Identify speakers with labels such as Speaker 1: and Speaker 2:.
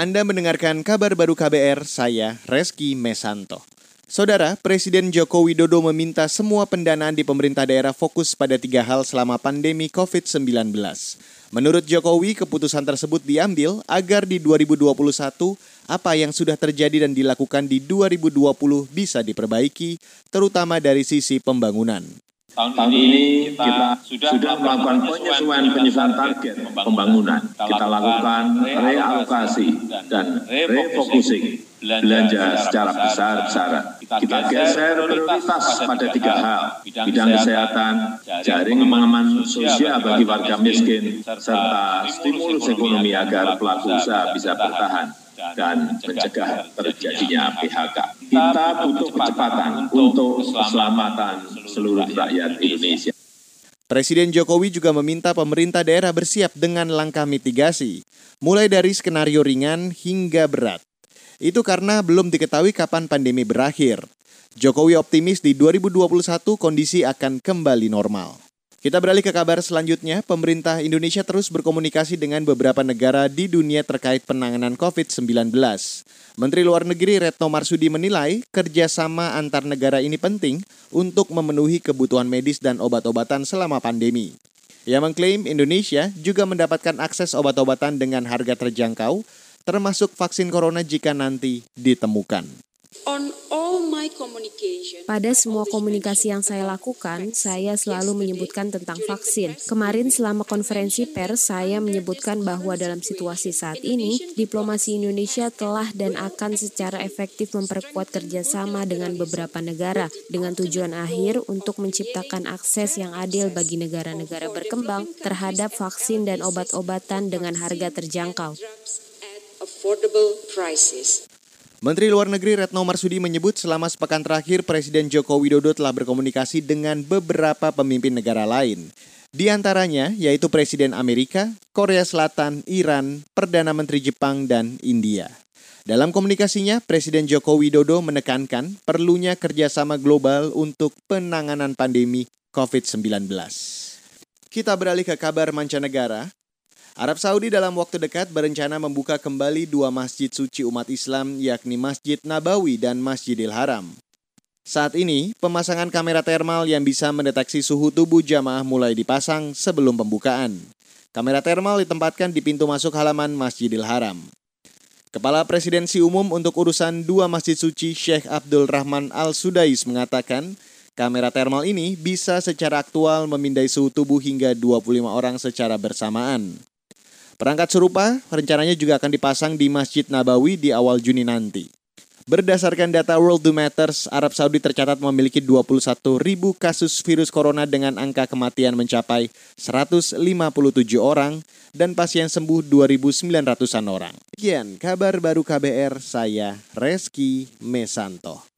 Speaker 1: Anda mendengarkan kabar baru KBR, saya Reski Mesanto. Saudara, Presiden Joko Widodo meminta semua pendanaan di pemerintah daerah fokus pada tiga hal selama pandemi COVID-19. Menurut Jokowi, keputusan tersebut diambil agar di 2021 apa yang sudah terjadi dan dilakukan di 2020 bisa diperbaiki, terutama dari sisi pembangunan.
Speaker 2: Tahun, Tahun ini kita, kita sudah, sudah melakukan penyesuaian penyesuaian target pembangunan. Kita lakukan realokasi dan refocusing belanja secara besar-besaran. Kita geser prioritas pada tiga hal, bidang kesehatan, jaring pengaman sosial bagi warga miskin, serta stimulus ekonomi agar pelaku usaha bisa bertahan dan mencegah terjadinya PHK. Kita butuh kecepatan untuk keselamatan seluruh rakyat Indonesia.
Speaker 1: Presiden Jokowi juga meminta pemerintah daerah bersiap dengan langkah mitigasi, mulai dari skenario ringan hingga berat. Itu karena belum diketahui kapan pandemi berakhir. Jokowi optimis di 2021 kondisi akan kembali normal. Kita beralih ke kabar selanjutnya. Pemerintah Indonesia terus berkomunikasi dengan beberapa negara di dunia terkait penanganan COVID-19. Menteri Luar Negeri Retno Marsudi menilai kerjasama antar negara ini penting untuk memenuhi kebutuhan medis dan obat-obatan selama pandemi. Ia mengklaim Indonesia juga mendapatkan akses obat-obatan dengan harga terjangkau, termasuk vaksin corona jika nanti ditemukan.
Speaker 3: Pada semua komunikasi yang saya lakukan, saya selalu menyebutkan tentang vaksin. Kemarin selama konferensi pers, saya menyebutkan bahwa dalam situasi saat ini, diplomasi Indonesia telah dan akan secara efektif memperkuat kerjasama dengan beberapa negara dengan tujuan akhir untuk menciptakan akses yang adil bagi negara-negara berkembang terhadap vaksin dan obat-obatan dengan harga terjangkau.
Speaker 1: Menteri Luar Negeri Retno Marsudi menyebut selama sepekan terakhir Presiden Joko Widodo telah berkomunikasi dengan beberapa pemimpin negara lain. Di antaranya yaitu Presiden Amerika, Korea Selatan, Iran, Perdana Menteri Jepang, dan India. Dalam komunikasinya, Presiden Joko Widodo menekankan perlunya kerjasama global untuk penanganan pandemi COVID-19. Kita beralih ke kabar mancanegara. Arab Saudi dalam waktu dekat berencana membuka kembali dua masjid suci umat Islam yakni Masjid Nabawi dan Masjidil Haram. Saat ini, pemasangan kamera thermal yang bisa mendeteksi suhu tubuh jamaah mulai dipasang sebelum pembukaan. Kamera thermal ditempatkan di pintu masuk halaman Masjidil Haram. Kepala Presidensi Umum untuk urusan dua masjid suci Sheikh Abdul Rahman Al-Sudais mengatakan, kamera thermal ini bisa secara aktual memindai suhu tubuh hingga 25 orang secara bersamaan. Perangkat serupa rencananya juga akan dipasang di Masjid Nabawi di awal Juni nanti. Berdasarkan data World Do Matters, Arab Saudi tercatat memiliki 21 ribu kasus virus corona dengan angka kematian mencapai 157 orang dan pasien sembuh 2.900-an orang. Sekian kabar baru KBR, saya Reski Mesanto.